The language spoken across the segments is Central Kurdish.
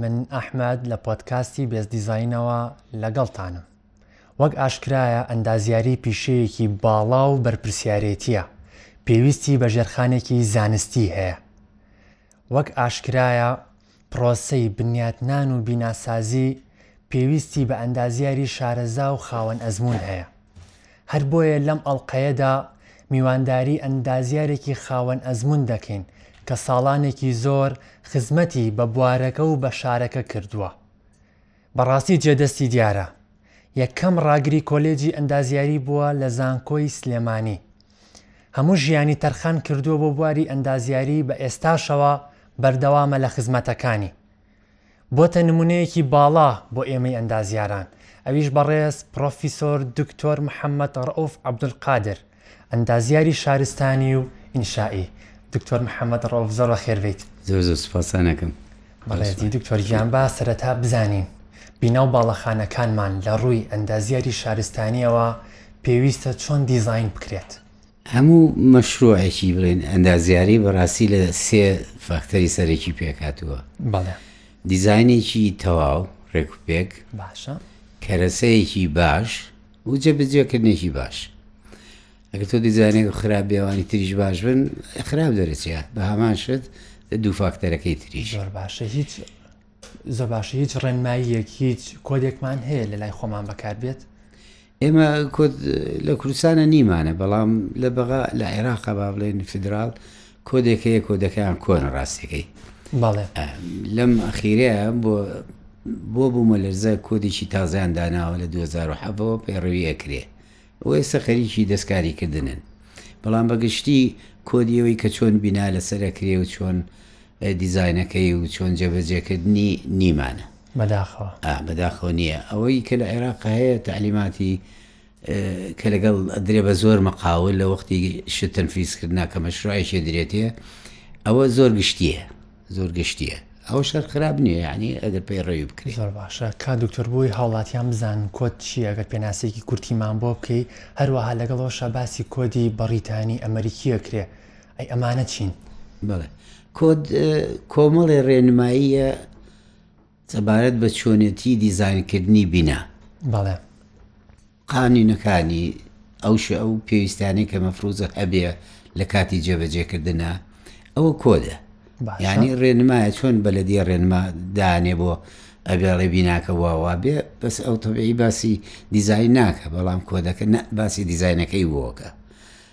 من ئەحمەد لە پۆدکاستی بێست دیزاینەوە لەگەڵتانم. وەک ئاشکرایە ئەندازیاری پیشەیەکی باڵا و بەرپرسیارێتیە پێویستی بە ژێرخانێکی زانستی هەیە. وەک ئاشکرایە پرۆسەی بنیاتنان و بیناسازی پێویستی بە ئەندازیاری شارەزا و خاوەن ئەزموون هەیە. هەر بۆیە لەم ئەڵقەیەدا میوانداری ئەندازیارێکی خاوەن ئەزموون دەکەین کە ساڵانێکی زۆر خزمەتی بە بوارەکە و بە شارەکە کردووە. بەڕاستی جێ دەستی دیارە. یەکەم ڕاگری کۆلێجی ئەندازیاری بووە لە زانکۆی سلێمانی. هەموو ژیانی تەرخان کردووە بۆ بواری ئەندازیاری بە ئێستاشەوە بەردەوامە لە خزمەتەکانی. بۆتە نمونەیەکی باڵا بۆ ئێمەی ئەندازیاران، ئەویش بەڕێز پڕۆفیسۆر دکتۆر محەمەد ڕەئوف عەبدولقادر، ئەندازیاری شارستانی و ئینشائی. دکتۆر محەمەد ڕەئوف زۆر بەخێربێیت. زۆر زۆر سوپاستانەکەم. بەڕێزی دکتۆر گیان با سەرەتا بزانین بینا و باڵەخانەکانمان لە ڕووی ئەندازیاری شارستانییەوە پێویستە چۆن دیزاین بکرێت؟ هەموو مەشروعێکی بڵێن ئەندازیاری بەڕاستی لە سێ فاکتەری سەرەکی پێکاتوە دیزینێکی تەواو ڕێکوپێک باشە کەرەسەیەکی باش و جێبجێکردنێکی باش ئەگەر تۆ دیزانێک خراپ بێوانی تریش باش بن خراپ دەرەچە بە هەمان شت دوو فاکتەرەکەی تریش باشە هیچ زە باشە هیچ ڕێنمایی یەک هیچ کۆدێکمان هەیە لە لای خۆمان بەکار بێت ئێمە کورد لە کوردستانە نیمانە بەڵام لە بەغا لە عێراقا با بڵێن فیدرال کۆدێکەیە کۆدەکەیان کۆنە ڕاستەکەی بەڵێ لەم ئەخیرەیە بۆ بۆ بوومە لەرزە کۆدێکی تازیان داناوە لە 2007ەوە پەیڕەوی ئەکرێ و ئێستا خەریکی دەستکاری کردنن بەڵام بەگشتی کۆدیەوەی کە چۆن بینا لەسەرەکرێ و چۆن دیزینەکەی و چۆن جێبەجێکردنی نیمانە بەداخەوە. ئاه بەداخەوە نیە ئەوەی کە لە عێراق هەیە تەعلیماتی کە لەگەڵ ئەدرێ بە زۆر مەقاول لە وەختی شت تەنفیز کردنا کە مەشروعێکی درێتێ ئەوە زۆر گشتیە زۆر گشتیە ئەو شەر خراپ نیە یعنی ئەگەر پێی ڕێوی بکرێت زۆر باشە کا دکتۆر بۆی هاوڵاتیان بزان کۆت چی ئەگەر پێناسێکی کورتیمان بۆ بکەی هەروەها لەگەڵەوەشە باسی کۆدی بەڕیتانی ئەمریکیە کرێ ئەی ئەمانە چین بڵێ کۆد کۆمەڵێ ڕێنماییە سەبارەت بە چۆنێتی دیزاینکردنی بینا. بەڵێ. قانینەکانی ئەو شە ئەو پێویستانەی کە مەفروزە هەبێ لە کاتی جێبەجێکردنا ئەوە کۆدە ینی ڕێنمایە چۆن بەلەدی ڕێنما دانێ بۆ ئەگەڵێ بیناکە واوا بێ بەس ئەو تەبیعی باسی دیزای ناکە بەڵام کۆدەکە نە باسی دیزینەکەی بۆکە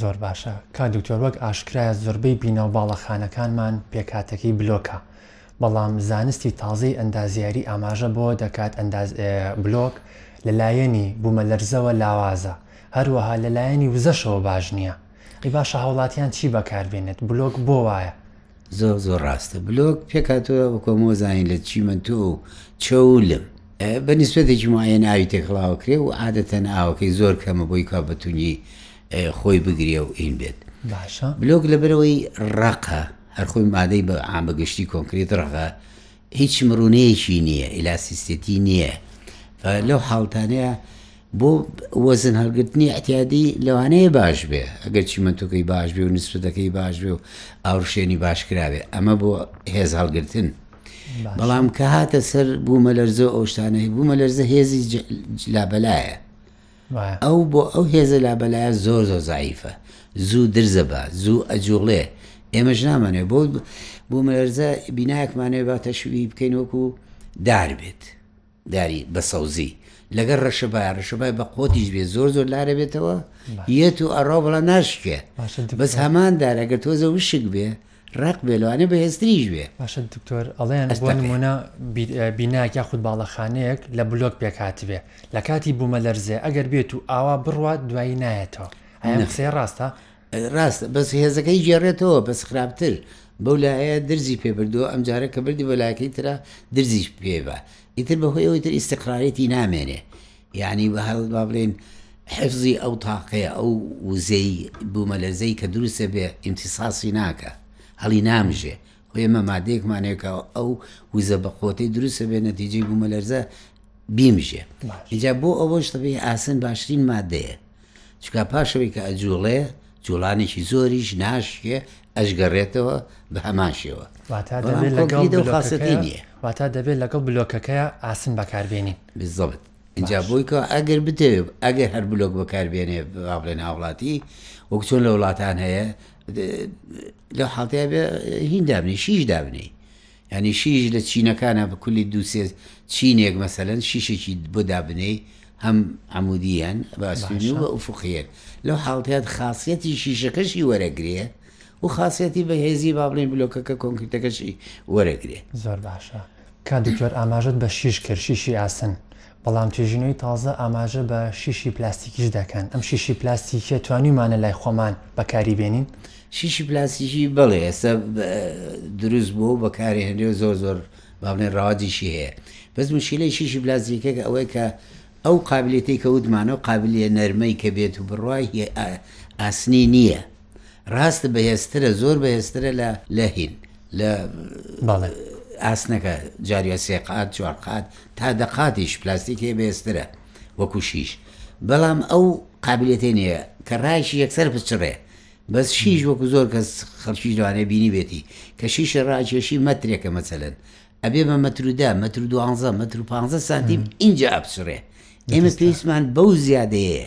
زۆر باشە کاک دکتۆر وەک ئاشکرایە زۆربەی بینا و باڵەخانەکانمان پێکهاتەکەی بلۆکە بەڵام زانستی تازەی ئەندازیاری ئاماژە بۆ دەکات ئەنداز بلۆک لەلایەنی بوومەلەرزەوە لاوازە هەروەها لەلایەنی وزەشەوە باش نییە ئەی باشە هاوڵاتیان چی بەکاربێنێت بلۆک بۆ وایە زۆر زۆر ڕاستە بلۆک پێکاتەوە بە کۆمەوە زانین لە چیمەنتۆ و چەولم بە نسبەتێکی معەن ئاوی تێکڵاوە کرێ و عادەتەن ئاوەکەی زۆر کەمە بۆی کا بەتونی خۆی بگرێ و ئین بێت بلۆک لەبەرەوەی ڕقە هەرخۆی مادەی بە ئامە گشتی کۆنکریت ڕغە هیچ مڕونەیەکی نییە ئیلاسیستێتی نییە لەو حاڵتانەیە بۆ وەزن هەڵگرتنی ئەتیادی لەوانەیە باش بێ ئەگەر چیمەتۆکەی باش بێ و نسبەتەکەی باش بێ و ئاوشێنی باشکراوێ ئەمە بۆ هێز هەڵگرتن بەڵام کە هاتە سەر بوومە لەرزە ئەوشتانەی بوومە لەرزە هێزی لابەلایە وایە. ئەو بۆ ئەو هێزە لابەلایە زۆر زۆر زەعیفە زوو درزە با زوو ئەجوڵێ ئێمەش نامانەوێ بۆ بوومەلەرزە بینایەکمانەوێ با تەشوی بکەین وەکو دار بێت داری بە سەوزی لەگەر ڕەشەبای ڕەشەبای بە قوتیش بێ زۆر زۆر لارە بێتەوە یەت و ئەڕاو بەڵا ناشکێ باشە دکتۆر. بەس هەمان دارەگە تۆزە وشک بێ ڕەق بێ لەوانەیە بەهێزتریش بێ. باشە دکتۆر ئەڵێن بۆ ئەستەپێ. نموونە بی- ئە، بینایەک یاخود باڵەخانەیەک لە بلۆک پێک هاتبێ لە کاتی بوومەلەرزەیە ئەگەر بێت و ئاوا بڕوات دوایی نایەتەوە ئایا ئەم نە. قسەیە ڕاستە؟ ڕاستە بەس هێزەکەی گێڕێتەوە بەس خراپتر بەو لایەیە درزی پێ بردووە ئەمجارە کە بردی بە لایەکەی ترا درزیش پێ بە ئیتر بەهۆی ئەوەی تر ئیستقرارێتی نامێنێ یانی بە هەڵە با بڵێین حفزی ئەو تاقەیە ئەو وزەی بوومەلەرزەی کە دروست دەبێ ئیمتیساسی ناکە هەڵی نامژێ و ئێمە مادەیەکمانێکە ئەو وزە بە قوتەی دروست دەبێ نەتیجەی بوومەلەرزە بیمژێ اینجا بۆ ئەوەش دەبێ ئاسن باشترین مادەیە چکا پاشەوەی کە ئەجوڵێ جوڵانێکی زۆریش ناشکێ ئەشگەڕێتەوە بە هەماشەوە واتا دەبێت لەگەڵ بلۆکەکەیە ئاسن بەکاربیێنی بالضبط ئینجا باش. بۆی کەوە ئەگەر بتەوێت ئەگەر هەر بلۆک بەکار بێنێ با بڵێن هاوڵاتی وەک چۆن لە وڵاتان هەیە د- لەو حاڵتەیە بێ هین دابنی شیش دابنی ینی شیش لە چینەکانە بە کولی دو سێ چینێک مەسەلەن شیشێکی بۆ دابنی هەم عمودیان باسنی باشە. و ئوفقیەن لەو حاڵتەیە خاصیەتی شیشەکەشی وەرەگرێ و خاصیەتی بەهێزی با بڵێن بلۆکەکە کۆنکرتەکەشی وەرەگرێ زۆر باشە کاک دکتۆر ئاماژەت بە شیش کرد شیشی ئاسن بەڵام توێژینەوەی تازە ئاماژە بە شیشی پلاستیکیش دەکەن ئەم شیشی پلاستیکیە توانیمانە لای خۆمان بەکاری بێنین شیشی پلاستیکی بەڵێ ئێستا دروست بوو و بەکاری هەندێ زۆر زۆر باڵێن ڕاواجیشی هەیە بەس مشکلەی شیشی پلاستیکەکە ئەوەی کە ئەو قابلێتی کە وتمانەوە قابلیە نەرمەی کە بێت و بڕای ئاسنی نییە ڕاست بەهێزترە زۆر بەهێزترە لە لە هین لە ئاسنەکە جاریە سێقات چوارقات تا دەقاتیش پلاستیکی بێسترە وەکوشیش بەڵام ئەو قابلەتی نیە کە ڕایشی یەکسەر بچڕێ بەس شیش وەکو زۆر کەس خەڵکی جوانێ بینی بێتی کە شیشە ڕاکێشی مەترێکە مەچەلن ئەبێ بە مەترودا مەتر دوانزە مەتر و پ سانتیم اینجا ئەپچڕێ ئێمە پێویستمان بەو زیادەیە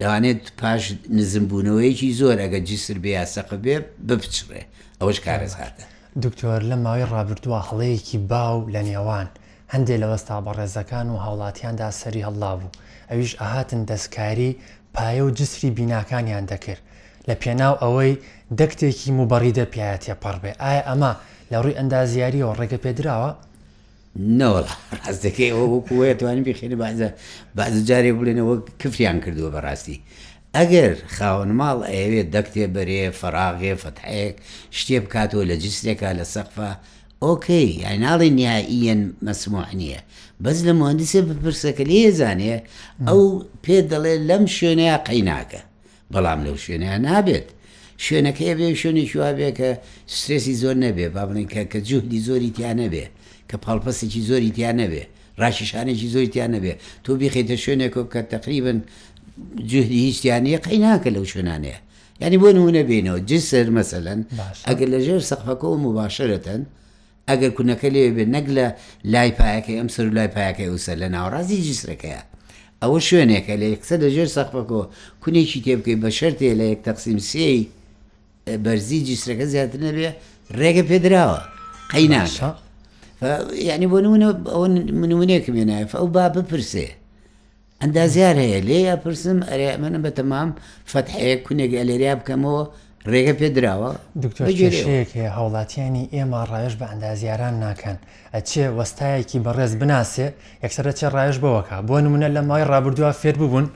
دەوانێت پاش نزمبوونەوەیەکی زۆر ئەگەر جسر بێ یا سەقف بێ بپچڕێ ئەوەش کارەساتە. دکتۆر لەم ماوەی ڕابردووە هەڵەیەکی باو لە نێوان هەندێ لە وەستا بەڕێزەکان و هاوڵاتیاندا سەری هەڵدابوو ئەویش ئەهاتن دەستکاری پایە و جسری بیناکانیان دەکرد لە پێناو ئەوەی دەکتێکی موبەڕیدە پیایا تێپەڕبێ ئایا ئەمە لە ڕووی ئەندازیاریەوە ڕێگە پێدراوە؟ نەوەڵا ڕاست دەکەی ئەوە وەکو وەیە توانین بخێنە بازە بازە جارێ بڵێنەوە کفریان کردووە بەڕاستی ئەگەر خاوەن ماڵ ئەوێ دەکتێ بەرێ فەراغێ فەتحەیەک شتێ بکاتەوە لە جسرێکا لە سەقفە ئۆکەی یایناڵی نیاییەن مەسموح نییە بەس لە مهندسێ بپرسەکە لێزانێ ئەو پێ دەڵێ لەم شوێنەیە قەیناکە بەڵام لەو شوێنە نابێت شوێنەکەی بێ شوێنێکی وابێ کە سترێسی زۆر نەبێ با بڵێن کە کە جوهدی زۆری تیا نەبێ کە پاڵپەسێکی زۆری تیا نەبێ ڕاکیشانێکی زۆری تیا نەبێ تۆ بیخیتە شوێنێکۆ کە تقریبن جوهدی هیچیانە قەی ناکە لەو شوێنانەیە ینی بۆ نمونە بینەوە جسر مەسەن ئەگەر لە ژێر سەقفەکە و مباشرەتەن ئەگەر کونەکە لەوێ بێت نەک لە لای پایەکەی ئەم سەر و لای پایەکەی ئەو سەر لە ناوەڕاستی جسرەکەیە ئەوە شوێنێکە لە یەکسە لە ژێر سەقفەکۆ کونێکی تێ بکەیت بە شەرتێ لە یەک تەقسیم سێی بەرزی جیسرەکە زیاتر نەبێ ڕێگە پێدراوە قەیناکە یعنی بۆ نمونە ئەو منونەیەکە مێنایف ئەو با بپرسێ ئەندازیار هەیە لێی ئەپرسم ئەرێ ئەمەنە بەتەمام فەتحەیە کونێک ئەلێریا بکەمەوە ڕێگە پێ دراوە دکتۆر کێشەیەک هەیە هاوڵاتیانی ئێمە ڕایش بە ئەندازیاران ناکەن ئەچێ وەستایەکی بەڕێز بناسێ یەکسەرە چێ ڕایش بەوەکە بۆ نمونە لە مای ڕابردووە فێر ببوون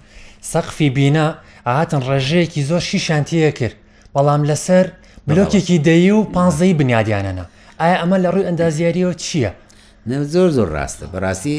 سەقفی بینا ئاهاتن ڕێژەیەکی زۆر شیشانتیە کرد بەڵام لەسەر بلۆکێکی دەی و پانزەی بنیادیانەنا ئایا ئەمە لە ڕووی ئەندازیاریەوە چییە؟ زۆر زۆر ڕاستە بەڕاستی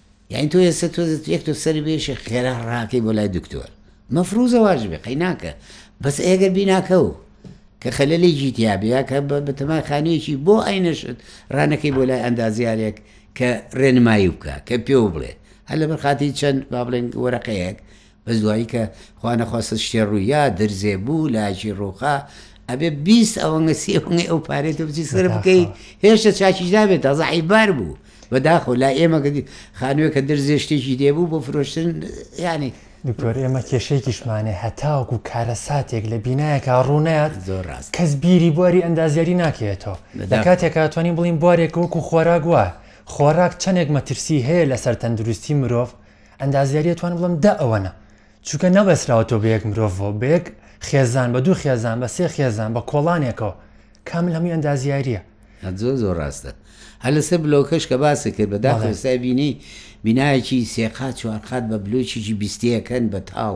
یانی تۆ ئێستا تۆ یەک تۆ سەری بێشێ خێرا ڕاکەی بۆ لای دکتۆر مەفروزە واژبێ قەیناکە بەس ئێگەر بیناکە و کە خەلەلی جیتیابیا کە بەتەمای خانەیەکی بۆ ئەینەشت ڕانەکەی بۆ لای ئەندازیارێک کە ڕێنمایی بکە کە پێ و بڵێ هەر لە بەرخاتی چەند با بڵێن وەرەقەیەک بەس دوایی کە خوا نەخواستە شتێ ڕوویا درزێ بوو لاجی ڕووخا ئەبێ بیست ئەوەنگە سی ئەوەنگەی ئەو پارێ تۆ بچی سەر بکەی هێشتا چاکیش نابێت تازە عیبار بوو بەداخۆ لا ئێمە کە خانوێک کە درزێ شتێکی دێبوو بۆ فرۆشتن یانی دکتۆر ئێمە کێشەیەکیشمانێ هەتاوک و کارەساتێک لە بینایەکە ڕوونات زۆر ڕاست کەس بیری بواری ئەندازیاری ناکەێتەوە لە کاتێکا توانین بڵین بوارێک وەکو خۆراک وە خۆراک چەندێک مەترسی هەیە لەسەر تەندروستی مرۆڤ ئەندازیاری ئەتوانم بڵێم دە ئەوەنە چونکە نەبەسراوەتەوە بە یەک مرۆڤەوە بە یەک خێزان بە دوو خێزان بە سێ خێزان بە کۆڵانێکەوە کامل هەمووی ئەندازیاریە زۆر زۆر ڕاستە هە لەسەر بلۆکەش کە باسی کرد بە داخستای بینی بینایەکی سێقات چوارقات بە بلوچیی بیستەکەن بە تاڵ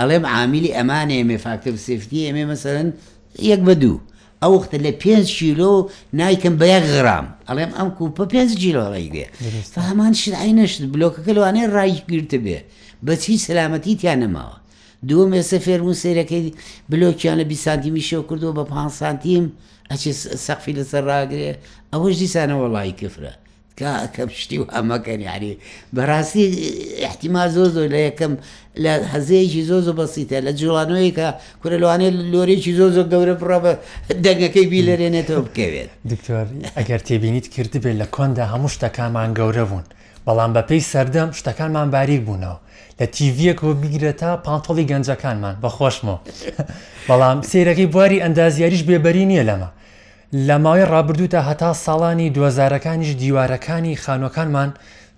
ئەڵێم عامیلی ئەمانە ئێمێ فاکتەر سێفتی ئێمێ مەسەلەن یەک بە دوو ئەو وەختە لە پێنج کیلۆ نایکەم بە یەک غرام ئەڵێم ئەم کوپە پێنج کیلۆ ڕێی دێ دروستە. هەمان شت ئای نەشت بلۆکەکە لەوانەیە ڕای گرتە بێ بەس هیچ سەلامەتی تیا نەماوە دووەم ئێستا فێرمون سەیرەکەی بلۆکیان لە 20 سانتیمی شێو کردووە بە 5 سانتیم ئەچێ س- سەقفی لەسەر ڕاگرێ ئەوەش دیسانە وەڵی کفرە کاکە شتی وا مەکەن یانی بەراستی ئیحتیمال زۆر زۆر لە یەکەم لە هەزەیەکی زۆر زۆر بەسیتە لە جوانۆیەکە کورە لەوانێ لۆرێکی زۆر زۆر گەورە بڕە بە دەنگەکەی بیلەرێنێتەوە بکەوێت دکتۆر ئەگەر تێبینیت کردبێت لە کۆندا هەموو شتەکانمان گەورە بوون بەڵام بەپێی سەردەم شتەکانمان باریک بوونەوە لە تیڤەکەوە بگرە تا پانتۆڵی گەنجەکانمان بەخۆشمەوە بەڵام سیرەکەی بواری ئەندازیاریش بێبەری نییە لەمە لە ماوەی ڕابردوودا هەتا ساڵانی دوەزارەکانیش دیوارەکانی خانووەکانمان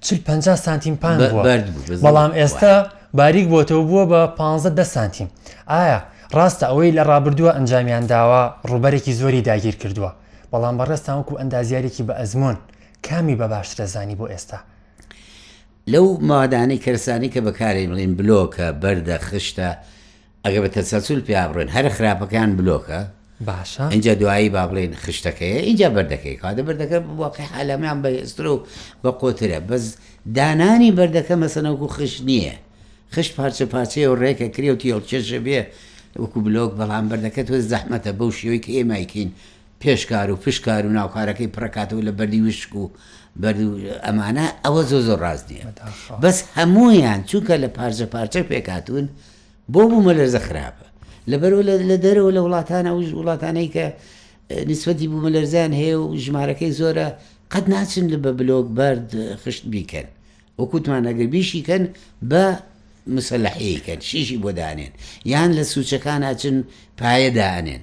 چل پەنجا سانتیم پان بووە بەڵام ئێستا باریک بۆتەوە بووە بە پانزە دە سانتیم ئایا ڕاستە ئەوەی لە ڕابردووە ئەنجامیان داوە ڕووبەرێکی زۆری داگیر کردووە بەڵام بەڕێزتان وەکو ئەندازیارێکی بە ئەزموون کامی بە باشترە زانی بۆ ئێستا لەو مادانەی کەرسانی کە بەکارێ بڵین بلۆکە بەردە خشتە ئەگەر بە تەسەلسول پێیا بڕۆین هەرە خراپەکەیان بلۆکە باشە ئینجا دوایی با بڵێن خشتەکەیە ئینجا بەردەکەی کاتە بەردەکە واقعی حالەمیان بەهێزترە و بە قۆترە بەس دانانی بەردەکە مەسەنەوەکو خشت نییە خشت پارچە پارچەیە و ڕێکە کرێ و تیڵکێشە بێ وەکو بلۆک بەڵام بەردەکە تۆ زەحمەتە بەو شێوەی کە ئێمایکین پێشکار و پشکار و ناوکارەکەی پڕکاتەوە لە بەردی وشک و بەرد و ئەمانە ئەوە زۆ زۆر ڕاست نییە بەداخەوە. بەس هەموویان چونکە لە پارچە پارچە پێکاتون بۆ بوومەلەرزە خراپە لەبەرەوە لە دەرەوە لە وڵاتانە و وڵاتانەی کە نسبەتی بوومەلەرزان هەیە و ژمارەکەی زۆرە قەت ناچن لە بە بلۆک بەرد خشت بیکەن وەکوتمان ئەگەر بیشی کەن بە مسلحەیەکەن شیشی بۆ دانێن یان لە سوچەکان ئەچن پایە دانێن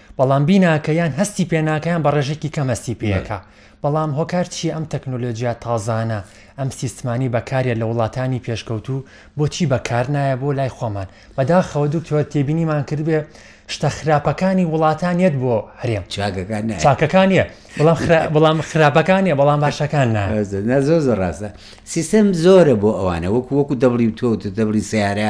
بەڵام بیناکە یان هەستی پێناکە یان بە ڕێژێکی کەم هەستی پێەکە بەڵام هۆکار چییە ئەم تەکنۆلۆجیا تازانە ئەم سیستمانی بەکارە لە وڵاتانی پێشکەوتوو بۆچی بەکار نایە بۆ لای خۆمان بەداخەوە دکتۆر تێبینیمان کردبێ شتە خراپەکانی وڵاتان یەت بۆ هەرێم چاکەکانە بەڵام خراپەکانە بەڵام باشەکان نازۆ زۆر ڕاستە سیستم زۆرە بۆ ئەوانە وەکو وەکو دەبڵی تۆ دەبڵی سیارە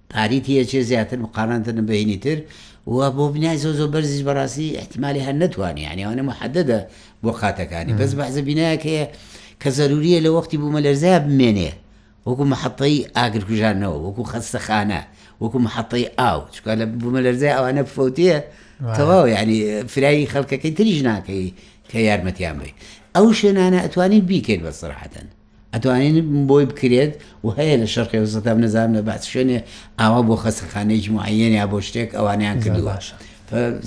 پاریتی ئەچێ زیاتر بقارنتن بەینی تر و بۆ بنای زۆ زۆ بەرزیش بەڕاستی احتمالی هەر نەتوانێ یانی ئەوانە محددە بۆ کاتەکانی بەس بەعزە بینایەک هەیە کە زەروریە لە وەختی بوومە لەرزەیە بمێنێ وەکو محطەی ئاگرکوژانەوە وەکو خەستەخانە وەکو محطەی ئاو چکە لە بوومە لەرزەیە ئەوانە فوتیە تەواو ینی فرایی خەڵکەکەی تریش ناکەی کە یارمەتیان بی ئەو شوێنانە ئەتوانین بیکەیت بە سرحەتەن ئەتوانین بۆی بکرێت و هەیە لە شەرقی ئەوسەت هەم نەزانم لە بەعس شوێنێ ئاوا بۆ خەستەخانەیەکی معەیەن یا بۆ شتێک ئەوانیان کردووە باشە.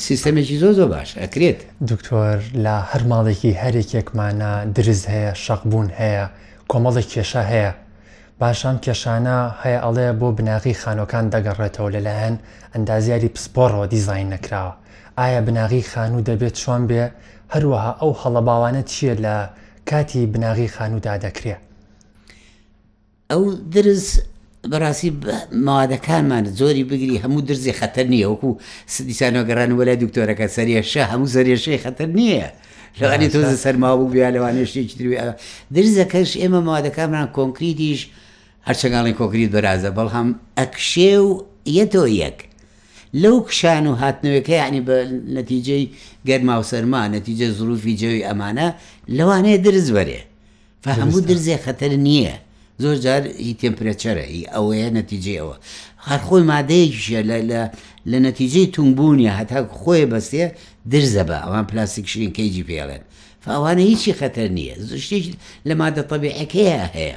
سیستەمێکی زۆر زۆر باش ئەکرێت دکتۆر لە هەر ماڵێکی هەرێکێکمانە درز هەیە شەقبوون هەیە کۆمەڵێک کێشە هەیە باشان کێشانە هەیە ئەڵێ بۆ بناغی خانۆکان دەگەڕێتەوە لەلایەن ئەندازیاری پسپۆڕەوە دیزین نەکراوە ئایا بناغی خانوو دەبێت چۆن بێ هەروەها ئەو هەڵە باوانە چییە لە کاتی بناغی خانوودا دەکرێ. ئەو درز بەڕاستی مادەکانمان زۆری بگری هەموو درزی خەتەر نییە وەکو سدیسانەوە گەڕان وەلای دکتۆرەکە سەرێشە هەموو سەرێشەی خەتەر نییە لەوانی تۆزە سەرما بوو بیا لەوانێ شتێکی تروێ درزەکەش ئێمە مادەکانمان کۆنکریتیش هەرچەگەڵی کۆکریت بەرازە بەڵام ئەکشێ و یەتۆ یەک لەو کشان و هاتنەوەکە یەعنی بە نەتیجەی گەرما و سەرما نەتیجە زروفی جەوی ئەمانە لەوانەیە درز بەرێ فە هەموو درزێ خەتەر نییە زۆر جار هی تێمپرەچەرە هی ئەوەیە نەتیجەی ئەوە هەرخۆی مادەیەکیشە لە نەتیجەی تونبوونیە هەتا خۆی بەستێ درزە بە ئەوان پلاستیک شرین کەیجی پێڵێن فاوانە هیچی خەتەر نییە زشتیش لە مادە طبیعەکەیە هەیە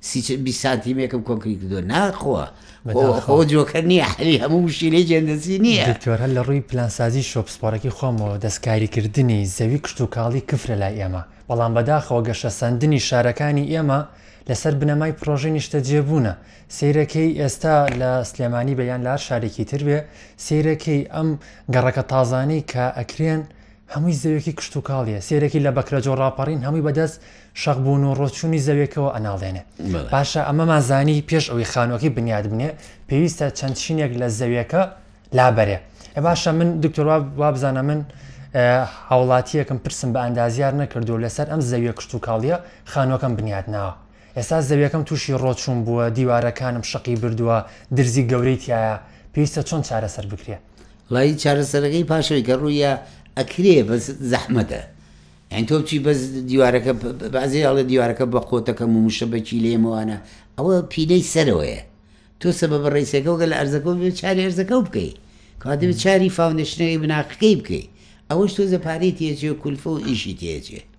سی چل بیست سانتیمێکم کۆنکریت کردووە ناخوا خۆ خۆ جۆکەر نییە حەلی هەموو مشیلەی جێندەسی نییە. دکتۆر هەر لە ڕووی پلانسازی شۆ پسپۆڕێکی خۆمەوە دەستکاریکردنی زەوی کشتوکاڵی کفرە لای ئێمە بەڵام بەداخەوە گەشەسەندنی شارەکانی ئێمە لەسەر بنەمای پڕۆژەی نیشتەجێبوونە سەیرەکەی ئێستا لە سلێمانی بێ یان لە هەر شارێکی تر بێ سەیرەکەی ئەم گەڕەکە تازانەی کە ئەکرێن هەمووی زەویەکی کشتوکاڵیە سێرەکی لە بەکرەجۆ ڕاپەڕین هەمووی بەدەست شەق بوون و ڕۆچوونی زەویەکەوە ئەناڵێنێ باشە ئەمەمان زانی پێش ئەوی خانۆکی بنیاد بنێ پێویستە چەند شینێک لە زەویەکە لابەرێ ئە باشە من دکتۆروا وابزانە من هاوڵاتیەکم پرسم بە ئەندازیار نەکردو لەسەر ئەم زەویە کشت و کاڵیە خانۆکەم بنیاد ناوە ئێستا زەویەکەم تووشی ڕۆچوون بووە دیوارەکانم شقی بردووە درزی گەورەی تایە پێویستە چۆن چارەسەر بکرێ وڵی چارەسەرەکەی پاشەوەی کە ڕوویە ئەکرێ بەس زەحمەتە ئەین تۆ بچی بەس دیوارەکە بازێ هەڵێ دیوارەکە بە قۆتەکەم و مشە بەکی لێمەوانە ئەوە پیلەی سەرەوەیە تۆ سەبە بە ڕێسەکە گەل ئەرزەکە بێ چاری ئەرزەکە بکەیت کاتێ چاری فاونشنەکەی بناقەکەی بکەیت ئەوەش تۆ زەپارەی تێچێ و کولفە و ئیشی تێچێت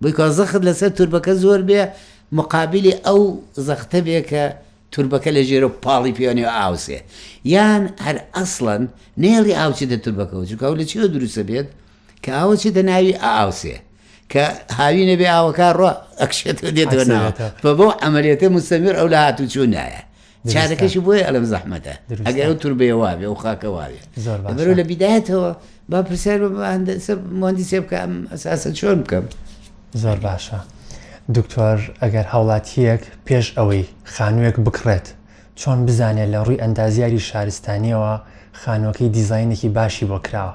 بۆی کە زەخت لەسەر توربەکە زۆر بێ مقابلی ئەو زەختە بێ کە توربەکە لە ژێرە و پاڵی پێوەنێ ئاوسێ یان هەر ئەسڵەن نێڵی ئاوچێتە توربەکەەوە چونکە ئەو لە چیەوە دروستە بێت کە ئاوە چێتە ناوی ئاوسێ کە هاوی نەبێ ئاوەکە ڕۆ ئەکشێتەوە دێتەوە ناوە بە بۆ ئەمەلێتە مستەمر ئەو لە هاتوچۆ نایە چارەکەشی بۆی ئەلم زەحمەتە ئەگەر ئەو تور بێ واێ ئەو خاکە واێ بەرو لە بیداەتەوە با پرسیار مادی سێ بکە ئەم ئەساسە چۆن بکەم زۆر باشە دکتۆر ئەگەر هاوڵاتیەک پێش ئەوەی خانوویەک بکڕێت چۆن بزانێت لە ڕووی ئەندازیاری شارستانیەوە خانووەکەی دیزینێکی باشی بۆ کراوە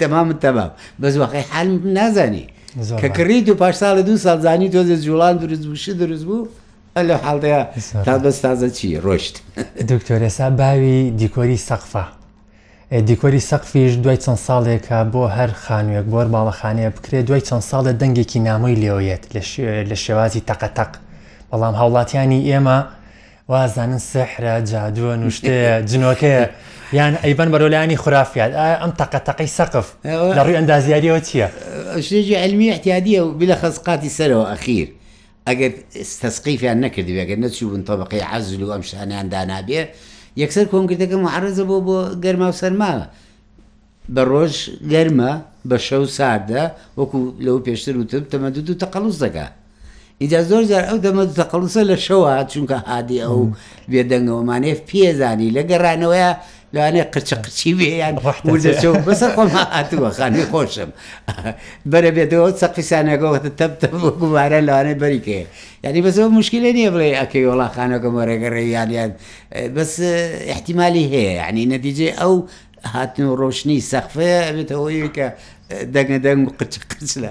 تەمام تەمام بەس وەقی حال نازانی کە کڕیت و پاش ساڵە دوو ساڵ زانی تۆزە جوڵان دروست بوو شی دروست بوو لە حاڵدەیە تا بەس تازە چی ڕۆشت دکتۆر ئێسا باوی دیکۆری سەقفە دیکۆری سەقفیش دوای چەند ساڵێکە بۆ هەر خانوێک بۆر باڵەخانەیە بکرێت دوای چەند ساڵە دەنگێکی نامۆی لێوەیەت لە شێوازی تەقەتەق بەڵام هاوڵاتیانی ئێمە وازانن سحرە جادووە نوشتەیە جنۆکەیە یان ئەیبەن بەرۆلانی خرافات ئایا ئەم تەقە تەقەی سەقف لە ڕووی ئەندازیاریەوە چییە؟ شتێکی علمی احتیادیە و بلە خەزقاتی سەرەوە ئەخیر ئەگەر تەسقیفیان نەکردبێ گەر نەچووبن تەبەقەی عەزل و ئەم شتانەیان دانابێ یەکسەر کۆنکردەکە معەڕەزە بۆ بۆ گەرما و سەرما بە ڕۆژ گەرمە بە شەو ساردە وەکو لەوە پێشتر وتم تەمە دوو تەقەلوس دەکا ئیجا زۆر جار ئەو دەمە دوو تەقەلوسە لە شەوە چونکە هادی ئەو بێدەنگەوەمانێ پێزانی لە گەڕانەوەیە لەوانێ قرچە قرچی بێ یان وردەچەوە بەسەر خۆما هاتووە خانی خۆشم بەرە بێتەوە سەقیسانەکەوەتە تەپ تەپ وەکو وارە لەوانێ بەریکێ یعنی بەسەوە مشکلە نییە بڵێ ئەکەی وڵاخانەکەم وەرەگەڕێ یانیان بەس احتیممالی هەیە یعنی نەتیجێ ئەو هاتن و ڕۆشنی سەقفەیە ئەبێتە هۆیەوەی کە دەنگە دەنگ و قچ قچ لە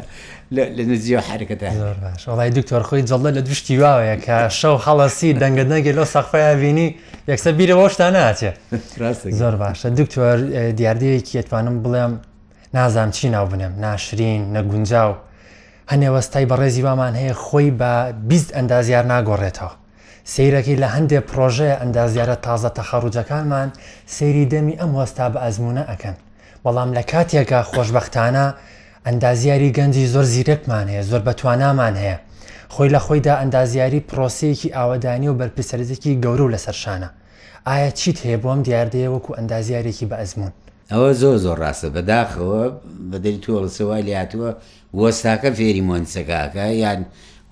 لە نزیێ و حرکەدا زۆر باش وڵی دکتۆر خۆی جەڵدە لە دوشتی واوەیە کە شەو هەڵەسی دەنگە دەنگی لەو سەقفەیە بینی یەکسە بیرەوە شتا ناچێ زۆر باشە دکتۆر دیاردەیەکی ئەتوانم بڵێم نازام چی ناو بنێم ناشرین نەگونجاو هەنێوەستای بەڕێزی وامان هەیە خۆی بە بیست ئەندازیار ناگۆڕێتەوە سەیرەکەی لە هەندێ پڕۆژەیە ئەندازیارە تازە تەخەڕوجەکانمان سەیری دەمی ئەم هۆستا بە ئەزموونە ئەکەن بەڵام لە کاتێکا خۆشبەختانە ئەندازیاری گەنجی زۆر زیرەکمان هەیە زۆر بەتوانامان هەیە خۆی لە خۆیدا ئەندازیاری پڕۆسەیەکی ئاوەدانی و بەرپرسەرێتێکی گەورە و لەسەر شانە ئایا چیت هەیە بۆ ئەم دیاردەیە وەکو ئەندازیارێکی بە ئەزموون؟ ئەوە زۆر زۆر ڕاستە بەداخەوە بە دەری تۆ ئەڵێ سە وای لێ هاتووە وۆستاکە فێری مۆنسەکە ئەکا یان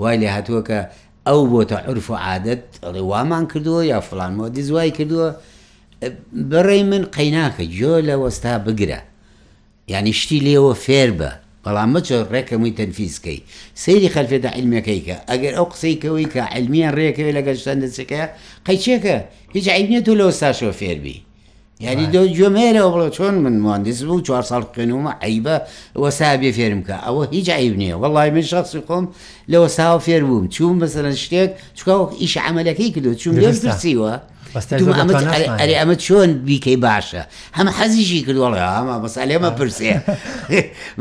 وای لێ هاتووە کە ئەو بۆتە عورف و عادەت ئەڵێ وامان کردووە یا فڵان موەدیس وای کردووە بەڕێی من قەیناکە گوێ لە وەستا بگرە یعنی شتی لێوە فێر بە بەڵام مەچۆ ڕێکەمووی تەنفیزکەی سەیری خەلفێتە عیلمەکەی کە ئەگەر ئەو قسەی کەوەی کە عیلمیان ڕێکەوێ لەگەل شتەندەچەکەیە قەیچێکە هیچ عیب نیە تۆ لەوە ساشەوە فێربی یاری دۆ گوێم نەیەرەوە بڵێ چۆن من مهندس بوو چوار ساڵ خوێنومە عیبە وەستا بێ فێرم کە ئەوە هیچ عیب نییە وەڵی من شخصی خۆم لە وەساوە فێر بووم چوون بەسەرەن شتێک چکە وەک ئیش عملەکەی کردو چون لێم درستە. پرسیوە بەس تای دووم زۆر ئەمە دەتواناش ئەرێ مایە. ئەرێ ئەمە چۆن بیکەی باشە هەم حەزیشی کرد وەڵێ ئەمە بەسا لێمە پرسێ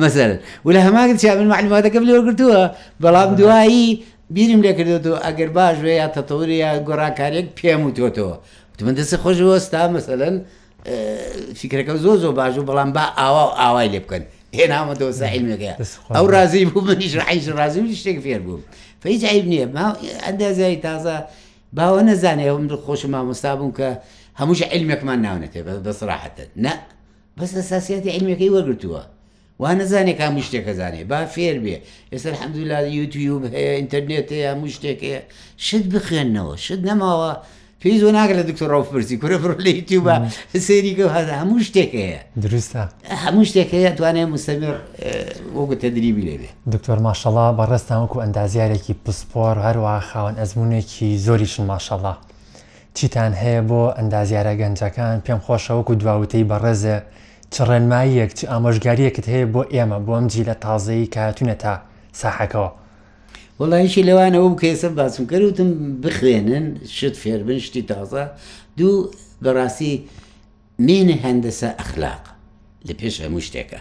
مەسەر و لە هەماگر چیا من معلوماتەکەم لێ گرتووە بەڵام دوایی بیرم لێ کردو ئەگەر باش وێ یا تەتەوری یا گۆڕانکاریێک پێم وتۆتەوە من دەست خۆش وەستا مەسەن فیکرەکە زۆر زۆر باش و بەڵام با ئاوا و ئاوای لێ بکەن هێناوە دۆسە عیلمەکە ئەو ڕازی بوو منیش ڕحیش ڕازی و شتێک فێر بووم فەیج عیب نییە ما ئەندازایی تازە باوە نەزانێ ئەوم خۆش مامۆستا بووم کە هەمووش عیلمێکمان ناونەتێ بەسراحەتە نە بەس ئەساسیاتی عیلمەکەی وەرگتووە وا نەزانێ کە هەموو شتێک ئەزانێ با فێر بێ ئێستا الحمدللە یوتیوب هەیە ئینتەرنێت هەیە هەموو شتێک هەیە شت بخوێندنەوە شت نەماوە پێی زۆر ناگە لە دکتۆر ڕاو پرسی کورە بڕ لە یوتیوبە سێریکە و هەزە هەموو شتێک هەیە دروستە هەموو شتێک هەیە توانێ مستەمر وەگو تەدریبی لێ بێ دکتۆر ماشەڵا بەڕێستان وەکو ئەندازیارێکی پسپۆر هەروە خاوەن ئەزمونێکی زۆریشن ماشەڵا چیتان هەیە بۆ ئەندازیارە گەنجەکان؟ پێم خۆشە وەکو دوا وتەی بەڕێزێ چ ڕێنماییەک چ ئامۆژگارییەکت هەیە بۆ ئێمە بۆ ئەم جیلە تازەیی کە هاتوونەتە ساحەکەوە؟ وەڵا یەکی لەوانە وەکو کەیسە باسم کرد وتم بخوێنن شت فێربن شتی تازە دوو بەڕاستی مێنە هەندەسە ئەخلاق لە پێش هەموو شتێکە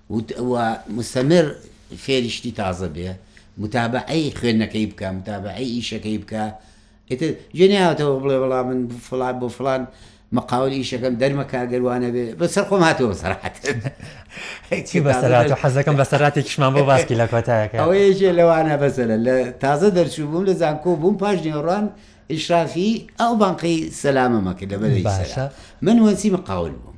و مستەمر فێری شتی تازە بێ، متابەعەی خوێندنەکەی بکا، متابەعەی ئیشەکەی بکا، ئیتر جێ نایەتەوە بڵێ وەڵا من فڵان بۆ فڵان مقاول ئیشەکەم دەرمەکا گەر وا نەبێ بە سەر خۆم هاتەوە بەسەرحەت چی بەسەرات و حەزەکەم بەسەراتێکیشمان بۆ باسی لە کۆتایەکە ئەوە یەکێ لەوانە بەسەرە لە تازە دەرچوو بووم لە زانکۆ بووم پاش نێوڕان ئیشرافی ئەو بانقەی سەلامەمە کرد لە بەرەی سەرا. باشە. من وەنسی مقاول بووم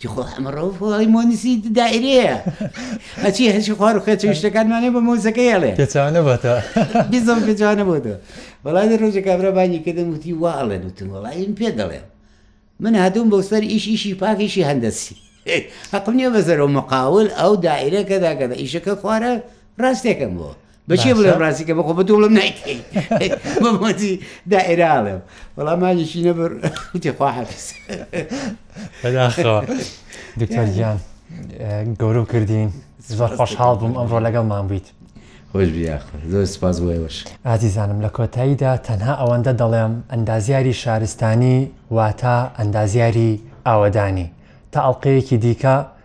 تخۆ حەمە ڕەوف وەڵای مۆنسی دائیرەیە ئەچی هەرچی خوار و خێچوی شتەکانمانێ بە مۆزەکەی ئەڵێ پێچوانە بۆتە بیزم پێچوانە بۆتە وەڵای دە ڕۆژە کابرا بانگی کردم وتی وا ئەڵێن وتم وەڵای من پێ دەڵێم من هاتووم بەو سەر ئیش ئیشی پاکیشی هەندەسی حەقم نییە بەسەرەوە مقاول ئەو دائیرەکەداکەدا ئیشەکە خوارە ڕاستێکم بۆ بەچێ بڵێ ڕاستی کە بەخۆ بەدوڵم نایکەی بەمۆتی دائێراڵێم وەڵا ماجێکی نەبەر تێخوا حەفز دکتۆرگیان گەورم کردین زۆر خۆشحاڵ بووم ئەمڕۆ لەگەڵمان بوویت خۆش زۆر سپاس بۆەوەش ئازیزانم لە کۆتاییدا تەنها ئەوەندە دەڵێم ئەندازیاری شارستانی واتا ئەندازیاری ئاوەدانی تا ئەڵلقەیەکی دیکە